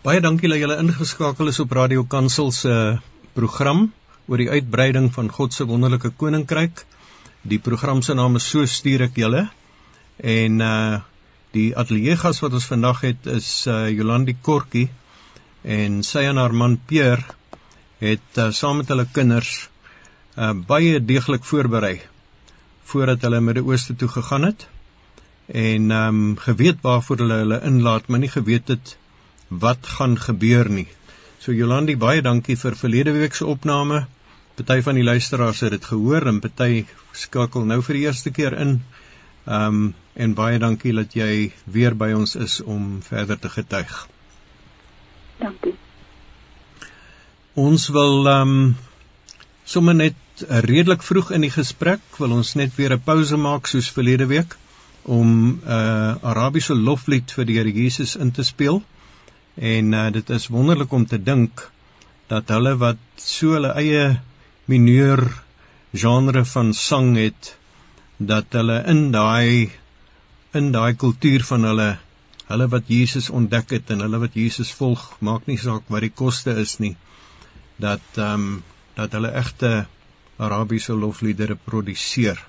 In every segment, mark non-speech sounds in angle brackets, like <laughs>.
Baie dankie dat julle ingeskakel is op Radio Kansel se program oor die uitbreiding van God se wonderlike koninkryk. Die program se naam is So stuur ek julle. En uh die ateljee gas wat ons vandag het is uh Jolandi Kortjie en sy en haar man Peer het uh, saam met hulle kinders uh baie deeglik voorberei voordat hulle Midde-Ooste toe gegaan het en ehm um, geweet waarvoor hulle hulle inlaat, maar nie geweet het wat gaan gebeur nie. So Jolandi, baie dankie vir verlede week se opname. Party van die luisteraars het dit gehoor en party skakel nou vir die eerste keer in. Ehm um, en baie dankie dat jy weer by ons is om verder te getuig. Dankie. Ons wil ehm um, sommer net redelik vroeg in die gesprek wil ons net weer 'n pouse maak soos verlede week om 'n uh, Arabiese loflied vir die Here Jesus in te speel. En uh, dit is wonderlik om te dink dat hulle wat so hulle eie mineur genre van sang het dat hulle in daai in daai kultuur van hulle hulle wat Jesus ontdek het en hulle wat Jesus volg maak nie saak wat die koste is nie dat ehm um, dat hulle egte Arabiese lofliedere produseer.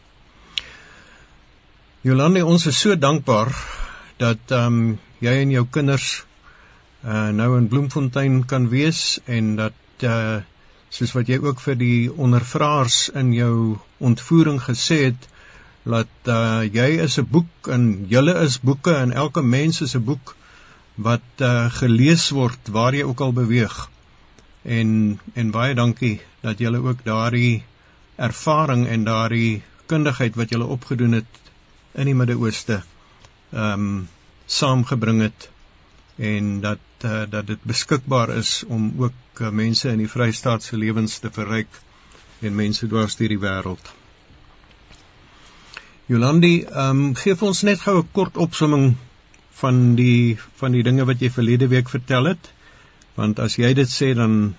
Jolande, ons is so dankbaar dat ehm um, jy en jou kinders uh nou in Bloemfontein kan wees en dat uh soos wat jy ook vir die ondervraers in jou ontvoering gesê het dat uh jy is 'n boek en julle is boeke en elke mens is 'n boek wat uh gelees word waar jy ook al beweeg. En en baie dankie dat julle ook daardie ervaring en daardie kundigheid wat julle opgedoen het in die Midde-Ooste ehm um, saamgebring het en dat uh, dat dit beskikbaar is om ook uh, mense in die Vrystaat se lewens te verryk en mense dwars deur die wêreld. Jolandi, ehm um, gee vir ons net gou 'n kort opsomming van die van die dinge wat jy verlede week vertel het. Want as jy dit sê dan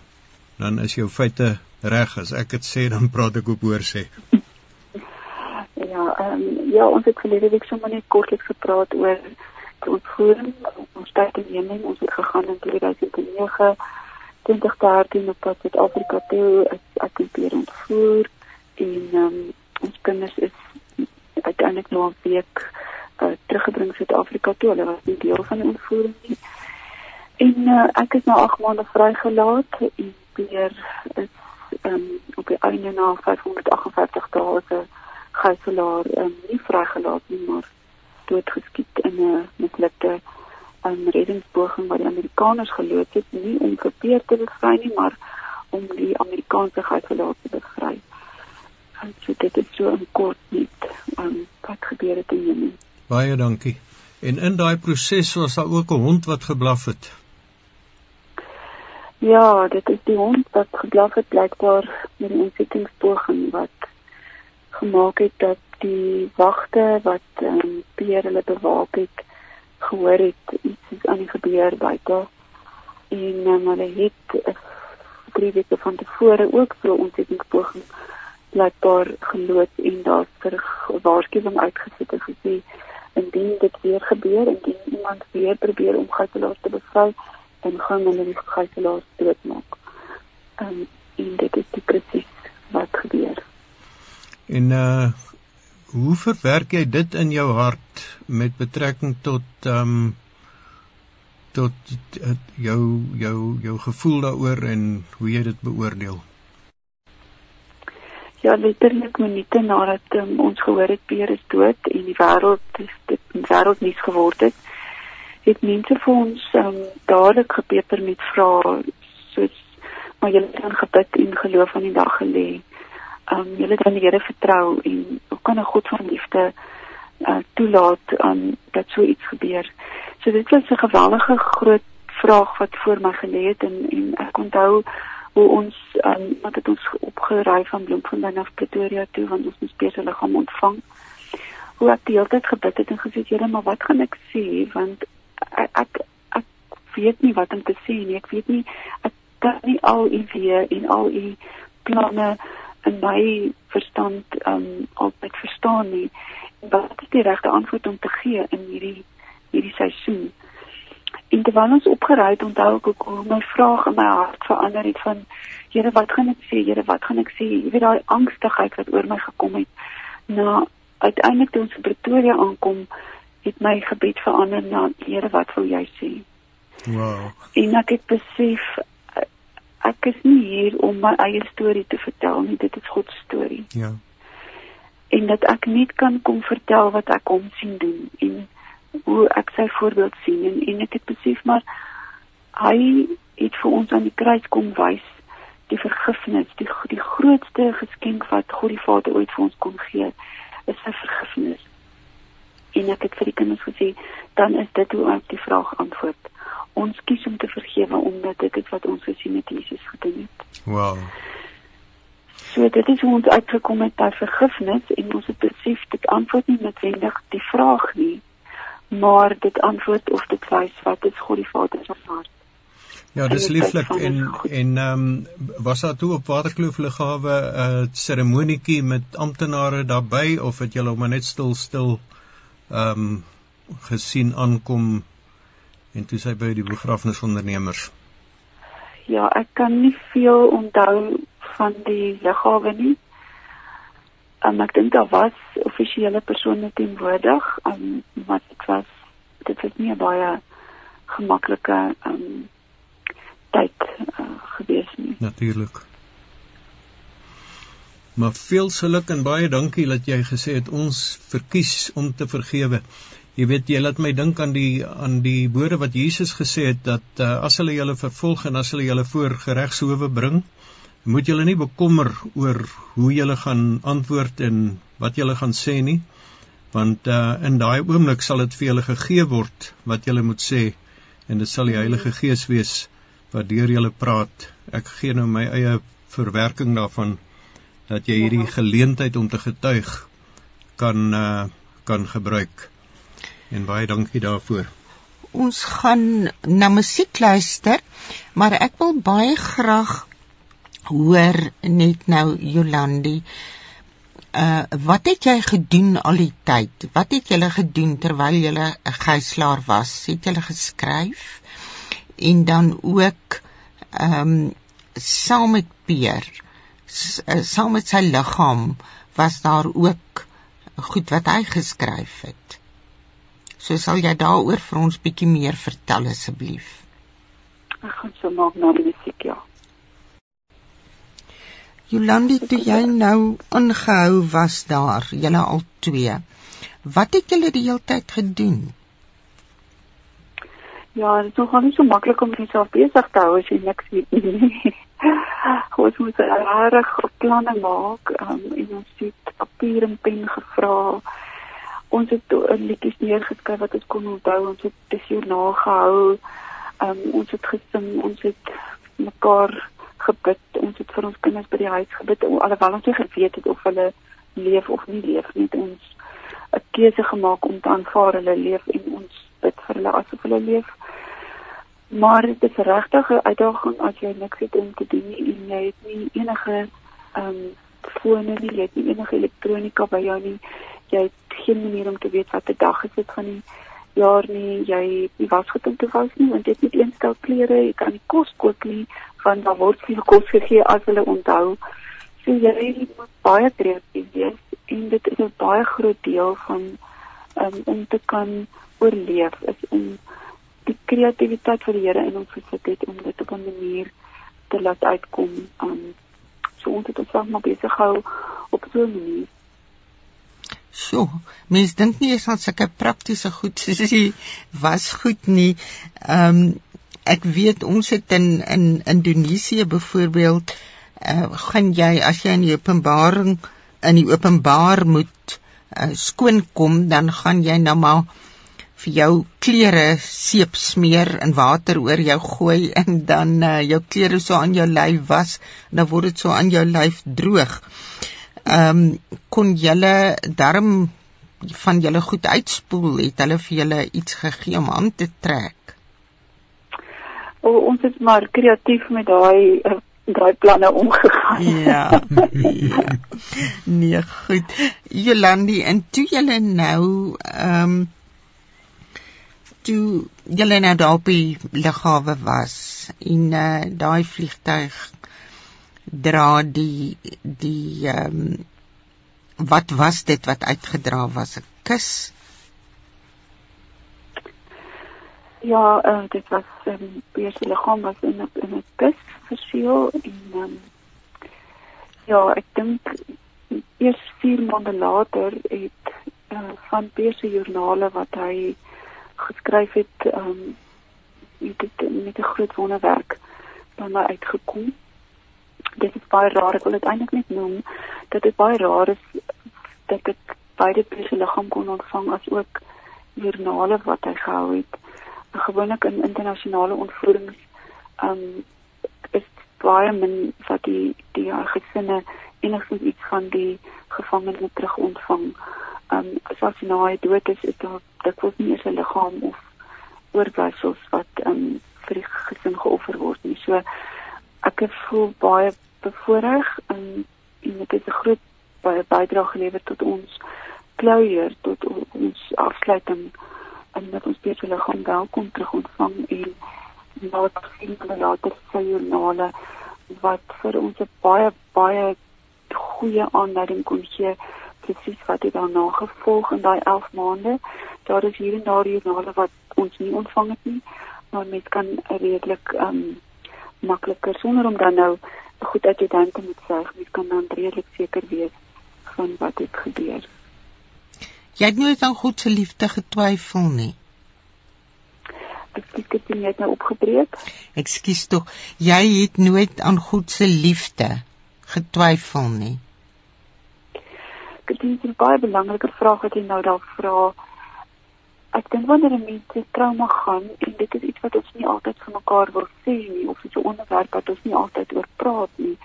dan is jou feite reg. As ek dit sê dan praat ek op hoor sê. Ja, ehm um, ja, ons het verlede week sommer net kortliks gepraat oor ontvoering, ons tyd in Jemen, ons het gegaan in 2009, 2013 op pad met Afrika toe, is ek weer ontvoer en um, ons kinders is uiteindelik nou 'n week uh, teruggebring Suid-Afrika toe. Hulle was nie deel van die ontvoering nie. En uh, ek is nou 8 maande vrygelaat en weer is um, op die einde na 558 dae se gijslaar um, nie vrygelaat nie, maar doodgeskiet in 'n mislukte um, reddingspoging wat die Amerikaners geloods het nie om Peer te bevry nie, maar om die Amerikaanse gijslaar te bevry. En so dit is so 'n kort net um, wat gebeur het in Jemen. Baie dankie. En in daai proses was daar ook 'n hond wat geblaf het. Ja, dit is die hond wat geblaf het blykbaar met die ontsettingspoging wat gemaak het dat die wagte wat ehm um, Peer hulle bewaak het gehoor het iets is aan die gebeur buite en um, hulle het uh, drie weke van tevore ook vir 'n ontsettingspoging blykbaar geloods en daar vir waarskuwing uitgesit en gesê indien dit weer gebeur indien iemand weer probeer om gijslaers te bevry dan gaan hulle die gijslaers doodmaak. Ehm um, en dit is presies wat gebeur. En uh hoe verwerk jy dit in jou hart met betrekking tot ehm um, tot jou jou jou gevoel daaroor en hoe jy dit beoordeel? Ja, letterlik minute nadat um, ons gehoor het Peer is dood en die wêreld is dit wêreld nuus geword het, het mense vir ons um, dadelik gepeper met vrae soos maar jy het dan gebid en geloof aan die dag gelê um, julle dan die Here vertrou en hoe kan 'n God van liefde uh, toelaat um, dat so iets gebeur. So dit was 'n geweldige groot vraag wat voor my gelê het en en ek onthou hoe ons um, wat het ons opgeraai van Bloemfontein af Pretoria toe want ons moes besig liggaam ontvang. Hoe ek die hele tyd gebid het en gesê Here, maar wat gaan ek sê want ek ek, ek weet nie wat om te sê nie. Ek weet nie ek kan nie al u weer en al u planne in my verstand um altyd verstaan nie wat is die regte antwoord om te gee in hierdie hierdie seisoen en terwyl ons opgery het, onthou ek ook hoe my vraag in my hart verander het van Here, wat gaan ek sê? Here, wat gaan ek sê? Jy weet daai angstigheid wat oor my gekom het. Na uiteindelik toe ons in Pretoria aankom, het my gebed verander na Here, wat wil jy sê? Wow. En ek het besef ek is nie hier om my eie storie te vertel nie, dit is God se storie. Ja. En dat ek net kan kom vertel wat ek hom sien doen en hoe ek sy voorbeeld sien en, en ek het besef maar hy het vir ons aan die kruis kom wys die vergifnis, die die grootste geskenk wat God die Vader ooit vir ons kon gee, is sy vergifnis. En ek het vir die kinders gesê, dan is dit hoe ek die vraag antwoord. Ons kies om te vergewe omdat dit is wat ons gesien het Jesus gedoen het. Wow. So dit is hoe ons uitgekom het by vergifnis en ons het besef dit antwoord nie noodwendig die vraag nie, maar dit antwoord of dit wys wat is God die Vader se hart. Ja, dis lieflik en en ehm um, was daar toe op Waterkloof lughawe 'n uh, seremonietjie met amptenare daarbey of het julle hom net stil stil ehm um, gesien aankom en toe sy by die begrafnisondernemers? Ja, ek kan nie veel onthou van die lughawe nie. Um, ek dink daar was offisiële persone teenwoordig, um, maar dit was dit was nie baie gemaklike um, tyd uh, gewees nie. Natuurlik. Maar veel geluk en baie dankie dat jy gesê het ons verkies om te vergewe. Jy weet jy laat my dink aan die aan die woorde wat Jesus gesê het dat uh, as hulle julle vervolg en as hulle julle voor geregshowe bring, moet julle nie bekommer oor hoe julle gaan antwoord en wat julle gaan sê nie, want uh, in daai oomblik sal dit vir julle gegee word wat julle moet sê en dit sal die Heilige Gees wees wat deur julle praat. Ek gee nou my eie verwerking daarvan dat jy hierdie geleentheid om te getuig kan uh, kan gebruik. En baie dankie daarvoor. Ons gaan na musiek luister, maar ek wil baie graag hoor net nou Jolandi. Uh wat het jy gedoen al die tyd? Wat het jy gedoen terwyl jy 'n gijslaer was? Het jy geskryf? en dan ook ehm um, saam met Peer eh, saam met sy liggaam was daar ook goed wat hy geskryf het. So sal jy daaroor vir ons bietjie meer vertel asseblief. Ek gaan so maak na die musiek ja. Jolandi, toe jy nou ingehou was daar, julle al twee. Wat het julle die hele tyd gedoen? Ja, dit is nogal nie so maklik om jouself besig te hou as jy niks weet nie. <laughs> ons moet reg planne maak um, en ons het papier en pen gevra. Ons het 'n liedjies neergeskryf wat ons kon onthou. Ons het dis hier nagehou. Um, ons het gesing, ons het mekaar gebid. Ons het vir ons kinders by die huis gebid alhoewel ons nie geweet het of hulle leef of nie leef nie. Ons 'n keuse gemaak om te aanvaar hulle leef en ons bid vir hulle asof hulle leef. Maar dit is regtig 'n uitdaging as jy niks het om te doen nie en jy het nie enige ehm um, fone nie, jy het nie enige elektronika by jou nie. Jy het geen manier om te weet wat 'n dag is dit gaan nie jaar nie. Jy het nie wasgoed om te was nie want jy het nie een stel klere, jy kan nie kos kook nie want daar word veel kos gegee as hulle onthou. So jy moet baie kreatief wees en dit is 'n baie groot deel van um, om te kan oorleef is om die kreatiwiteit vir die Here in ons gesit het om dit op 'n manier te laat uitkom. Um so ons het ons maar besig gehou op so 'n manier. So, mens dink nie eens aan sulke praktiese goed soos jy was goed nie. Um ek weet ons het in in Indonesië byvoorbeeld uh, gaan jy as jy in die openbaring in die openbaar moet uh, skoon kom dan gaan jy nou maar vir jou klere seep smeer en water oor jou gooi en dan uh, jou klere so aan jou lyf was dan word dit so aan jou lyf droog. Ehm um, kon julle darm van julle goed uitspoel het hulle vir julle iets gegee om aan te trek. O ons het maar kreatief met daai uh, daai planne omgegaan. Ja. ja. <laughs> Nee, goed. Jolandi, en toe julle nou ehm um, toe julle nou daar op die lughawe was en uh, daai vliegtyg dra die die ehm um, wat was dit wat uitgedra was? 'n kus? Ja, uh, dit was 'n um, ehm, beeste liggaam was in 'n in 'n kus verseël en um, ja, ek dink eers 4 maande later het uh, van beeste joernale wat hy geskryf het, ehm um, het met 'n groot wonderwerk dan maar uitgekom. Dit is baie raar, ek wil dit eintlik net noem dat dit baie raar is dat ek beide beeste liggaam kon ontvang as ook joernale wat hy gehou het gewoonlik in internasionale ontvoerings um is baie min wat die die gesinne enigstens iets van die gevangene terug ontvang. Um as hy nou dood is, is daar dit was nie eens 'n liggaam of oorblyfsels wat um vir die gesin geoffer word nie. So ek voel baie bevoordeel en en dit is 'n groot baie bydrae gelewer tot ons klouier tot ons afsluiting en dat ons beter liggaam welkom terug ontvang en het gesien van die later sy journale wat vir ons 'n baie baie goeie aanleiding kon gee presies wat het daarna gevolg in daai 11 maande. Daar is hier en daar journale wat ons nie ontvang het nie, maar mens kan redelik um, makliker sonder om dan nou goed uit die dink te moet sê, mens kan dan redelik seker wees van wat het gebeur. Jy het nooit aan God se liefde getwyfel nie. Ek het dit net nou opgebreek. Ekskuus tog. Jy het nooit aan God se liefde getwyfel nie. Dit is 'n baie belangrike vraag wat jy nou daar vra. Ek dink wanneer 'n mens deur trauma gaan en dit is iets wat ons nie altyd vir mekaar wil sê nie of dit 'n onderwerp wat ons nie altyd oor praat nie.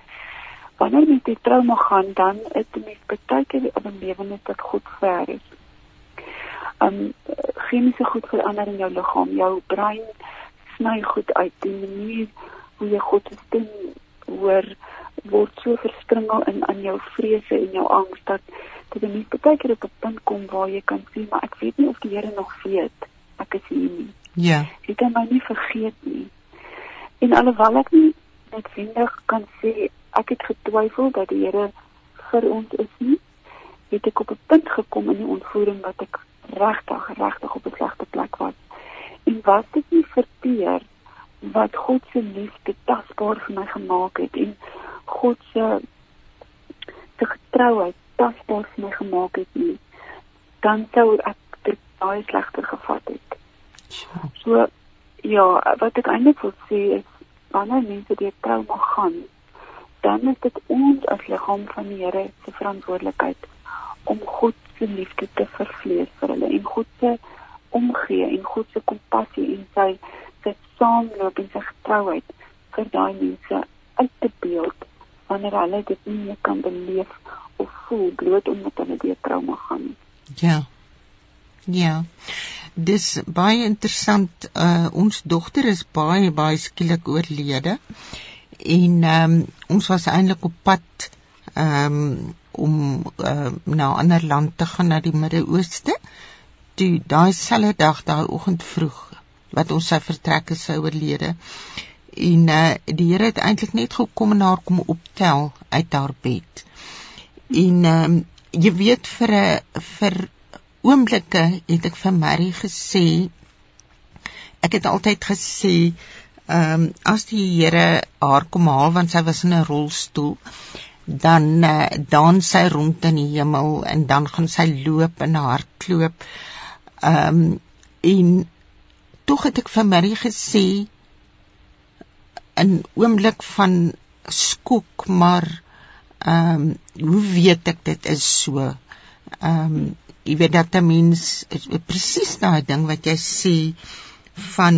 Wanneer mens deur trauma gaan, dan is dit net baie keer 'n lewenis wat goed ver is um chemiese goed verander in jou liggaam. Jou brein sny goed uit. Die manier hoe jy God se stem hoor word so verstringel in aan jou vrese en jou angs dat dit net baie keer op 'n punt kom waar jy kan sê maar ek weet nie of die Here nog weet ek is hier nie. Ja. Jy kan my nie vergeet nie. En alhoewel ek nie net vinnig kan sê ek het getwyfel dat die Here vir ons is nie, het ek op 'n punt gekom in die ontvoering wat ek regtig regtig op 'n slegte plek was. En was dit nie verteer wat God se liefde tasbaar vir my gemaak het en God se se getrouheid tasbaar vir my gemaak het nie, dan sou ek dit baie slegter gevat het. So ja, wat ek eintlik wil sê is wanneer mense deur trauma gaan, dan is dit ons as liggaam van die Here se verantwoordelikheid om God se liefde te vervlees vir hulle en God se omgee en God se kompassie en sy sy saamloop en sy getrouheid vir daai mense uit te beeld wanneer hulle dit nie meer kan beleef of voel bloot omdat hulle deur trauma gaan. Ja. Ja. Dis baie interessant. Uh ons dogter is baie baie skielik oorlede. En ehm um, ons was eintlik op pad ehm um, om uh, na 'n ander land te gaan na die Midde-Ooste. Toe daai selfde dag, daai oggend vroeg, wat ons sy vertrek is sy oorlede. En uh, die Here het eintlik net gekom en haar kom optel uit haar bed. En uh, jy weet vir 'n vir oomblikke het ek vir Mary gesê ek het altyd gesê ehm um, as die Here haar kom haal want sy was in 'n rolstoel dan uh, dan sy rond in die hemel en dan gaan sy loop en hardloop. Ehm um, en tog het ek vir Marie gesê 'n oomblik van skok, maar ehm um, hoe weet ek dit is so? Ehm um, jy weet dat 'n mens presies daai ding wat jy sê van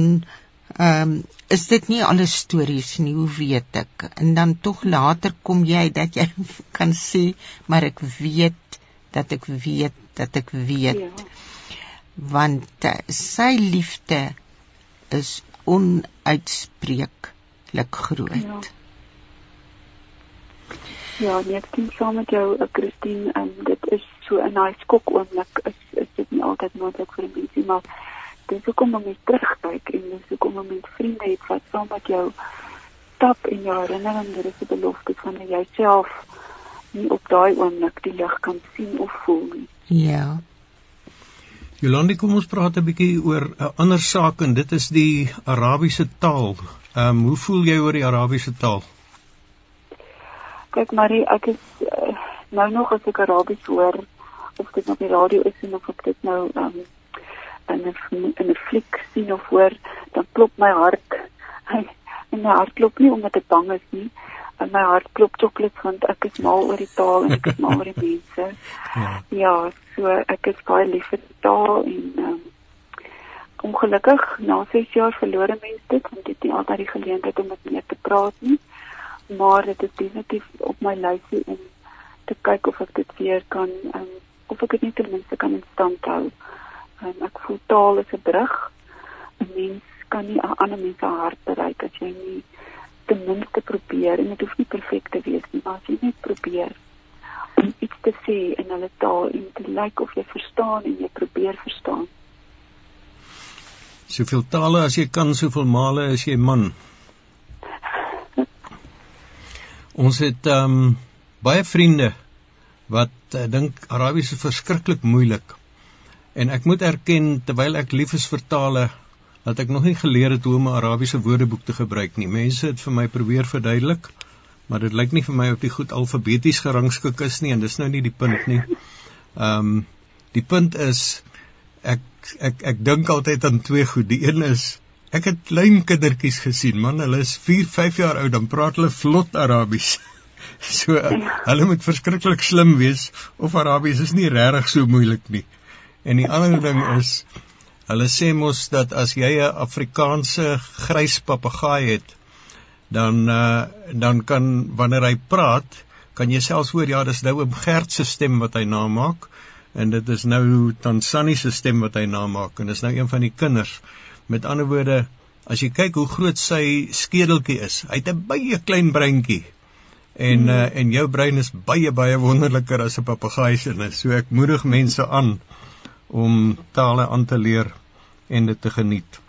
ehm um, is dit nie alles stories nie, hoe weet ek? En dan tog later kom jy dat jy <laughs> kan sê, maar ek weet dat ek weet dat ek weet. Ja. Want uh, sy liefde is onuitspreeklik groot. Ja. Ja, net sien saam met jou, uh, Christine, en dit is so 'n nice skok oomblik is is dit nie altyd moontlik vir mense maar dis hoekom om mens terugkyk en dis hoekom om mens vriende het wat saam met jou stap en jou herinnering dit is 'n belofte van jouself nie op daai oomblik die lig kan sien of voel nie. Ja. Jolandi, kom ons praat 'n bietjie oor 'n ander saak en dit is die Arabiese taal. Ehm um, hoe voel jy oor die Arabiese taal? Kyk Marie, ek is uh, nou nog as ek Arabies hoor of dit op die radio is en of ek dit nou ehm um, in 'n in 'n fliek sien of hoor, dan klop my hart. <laughs> En my hart klop nie omdat ek bang is nie, en my hart klop choklet want ek is mal oor die taal en ek is <laughs> mal oor die mense. Ja. ja, so ek is baie lief vir die taal en um, ongelukkig na 6 jaar verlore mense dit want dit het nie altyd die geleentheid om met mense te praat nie. Maar dit is definitief op my lysie om te kyk of ek dit weer kan um, of ek dit net ten minste kan in stand hou. Um, ek voel taal is 'n brug. 'n Mens kan nie 'n ander mens se hart bereik as jy nie ten minste probeer en dit hoef nie perfek te wees nie, maar as jy net probeer om iets te sê in hulle taal en te lyk of jy verstaan en jy probeer verstaan. Soveel tale as jy kan, soveel male as jy man. Ons het ehm um, baie vriende wat uh, dink Arabies is verskriklik moeilik. En ek moet erken terwyl ek lief is vir tale, dat ek nog nie geleer het hoe om 'n Arabiese woordeboek te gebruik nie. Mense het vir my probeer verduidelik, maar dit lyk nie vir my of dit goed alfabeties gerangskik is nie en dis nou nie die punt nie. Ehm um, die punt is ek ek ek dink altyd aan twee goed. Die een is ek het klein kindertjies gesien, man, hulle is 4, 5 jaar oud, dan praat hulle vlot Arabies. <laughs> So hulle moet verskriklik slim wees of Arabies is nie regtig so moeilik nie. En die ander ding is Hulle sê mos dat as jy 'n Afrikaanse grys papegaai het, dan uh, dan kan wanneer hy praat, kan jy selfs hoor ja, dis nou 'n Gert se stem wat hy namaak en dit is nou Tansani se stem wat hy namaak en dis nou een van die kinders. Met ander woorde, as jy kyk hoe groot sy skedeltjie is, hy het 'n baie klein breintjie. En hmm. uh, en jou brein is baie baie wonderliker as 'n papegaai se. So ek moedig mense aan om tale aan te leer en dit te geniet.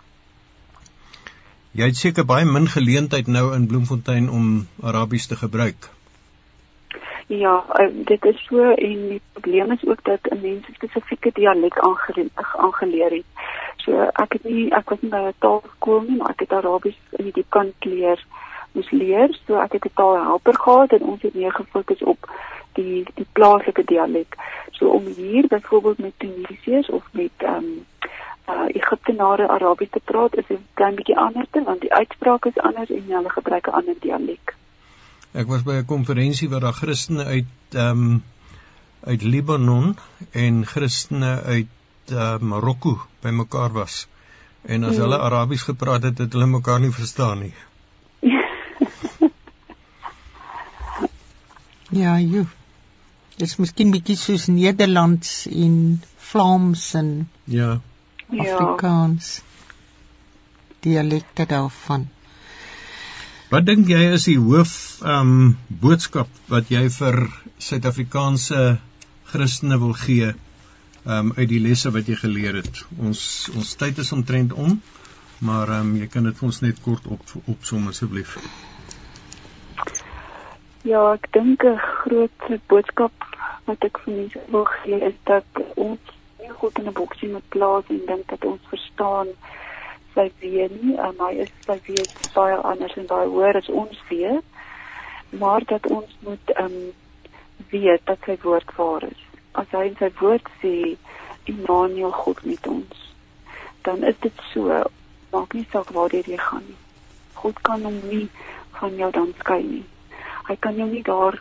Jy het seker baie min geleentheid nou in Bloemfontein om Arabies te gebruik. Ja, eh, dit is so en die probleem is ook dat 'n mens spesifieke dialek aangeleer het. So ek het nie ek was nie by 'n taalskool nie, maar ek het Arabies in die diepkant leer moes leer. So ek het 'n taalhelper gehad en ons het meer gefokus op die die plaaslike dialek. So om hier byvoorbeeld met Tunesiërs of met ehm um, uh, Egiptenare Arabies te praat is 'n klein bietjie anders want die uitspraak is anders en hulle gebruik 'n ander dialek. Ek was by 'n konferensie waar daar Christene uit ehm um, uit Libanon en Christene uit uh, Marokko bymekaar was. En as hmm. hulle Arabies gepraat het, het hulle mekaar nie verstaan nie. <laughs> ja, jy. Dis miskien bietjie soos Nederlands en Vlaams en Ja. Afrikaans dialekte daarvan. Wat dink jy is die hoof ehm um, boodskap wat jy vir Suid-Afrikaanse Christene wil gee ehm um, uit die lesse wat jy geleer het? Ons ons tyd is omtrent om, maar ehm um, jy kan dit vir ons net kort op opsom asseblief. Ja, ek dink 'n groot boodskap wat ek vir mense wil gee is dat ons nie goed in 'n boksie moet plaas en dink dat ons verstaan sy weet nie, en hy is sy weet baie anders en baie hoër as ons weet, maar dat ons moet um, weet dat sy woord waar is. As hy in sy woord sê Immanuel God met ons, dan is dit so, maak nie saak waar jy gaan nie. God kan hom nie van jou dan skei nie. Hy kan jou nie daar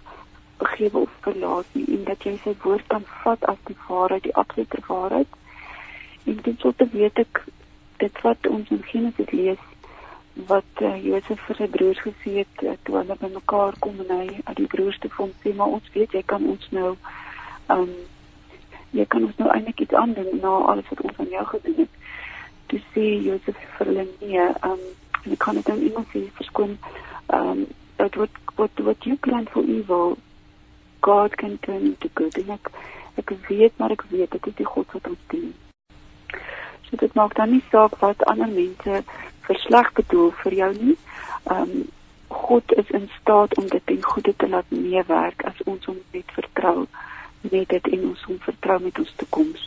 begewe of verlaat nie en dat jy sy woord kan vat as die waarheid, die absolute waarheid. En dit sou te weet ek dit wat ons in Genesis lees wat uh, Josef vir sy broers gesê het uh, toe hulle bymekaar kom en hy aan die broers te vond sê maar ons weet jy kan ons nou ehm um, jy kan ons nou eintlik iets aandoen na alles wat ons aan jou gedoen het. Toe sê Josef vir hulle nee, ehm um, ek kan dit dan iemand sê verskoon ehm um, that what what what you plan for evil God can turn into good en ek ek weet maar ek weet dit is die God wat ons dien. So dit maak dan nie saak wat ander mense versleg bedoel vir jou nie. Ehm um, God is in staat om dit ten goeie te laat meewerk as ons hom net vertrou met dit en ons hom vertrou met ons toekoms.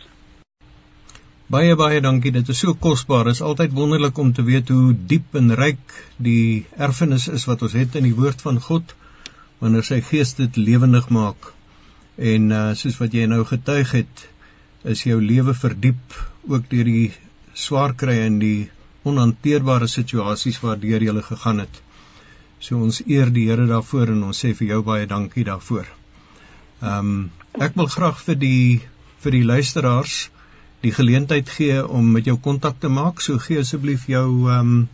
Baie baie dankie. Dit is so kosbaar. Dit is altyd wonderlik om te weet hoe diep en ryk die erfenis is wat ons het in die woord van God wanneer sy gees dit lewendig maak. En uh, soos wat jy nou getuig het, is jou lewe verdiep ook deur die swaar kry en die onhanteerbare situasies waardeur jy gegaan het. So ons eer die Here daarvoor en ons sê vir jou baie dankie daarvoor. Ehm um, ek wil graag vir die vir die luisteraars die geleentheid gee om met jou kontak te maak. So gee asseblief jou ehm um,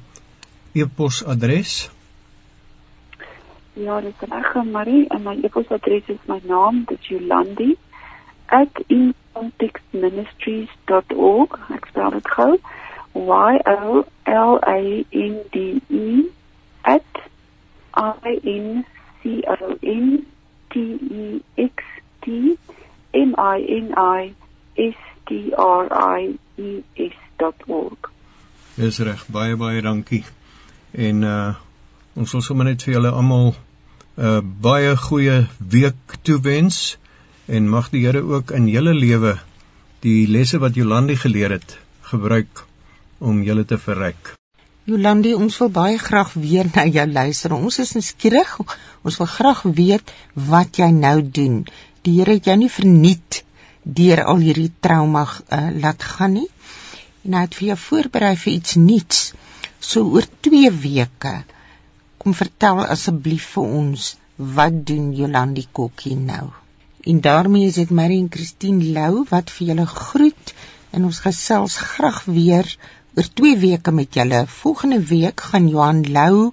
e-posadres. Ja, dit is reg, Marie, en my e-posadres is my naam, dit is Jolandi @incontextministries.org. Ek spel dit gou. Y O L A N D E I N C O N T E X T M I N I S T R I E S.org. Dis reg, baie baie dankie. En uh ons wil sommer net vir julle almal 'n uh, baie goeie week toewens en mag die Here ook in julle lewe die lesse wat Jolandi geleer het gebruik om julle te verryk. Jolandi, ons wil baie graag weer na jou luister. Ons is nuuskierig. Ons wil graag weet wat jy nou doen. Die Here het jou nie verniet deur al hierdie trauma uh, laat gaan nie. En hy het vir jou voorberei vir iets nuuts. So oor 2 weke. Kom vertel asseblief vir ons wat doen Jolandi Kokkie nou? En daarmee is dit Marie en Christine Lou wat vir julle groet en ons gesels graag weer oor 2 weke met julle. Volgende week gaan Johan Lou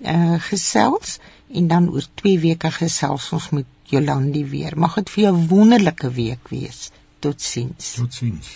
uh gesels en dan oor 2 weke gesels ons met Jolandi weer. Mag dit vir jou wonderlike week wees. Totsiens. Totsiens.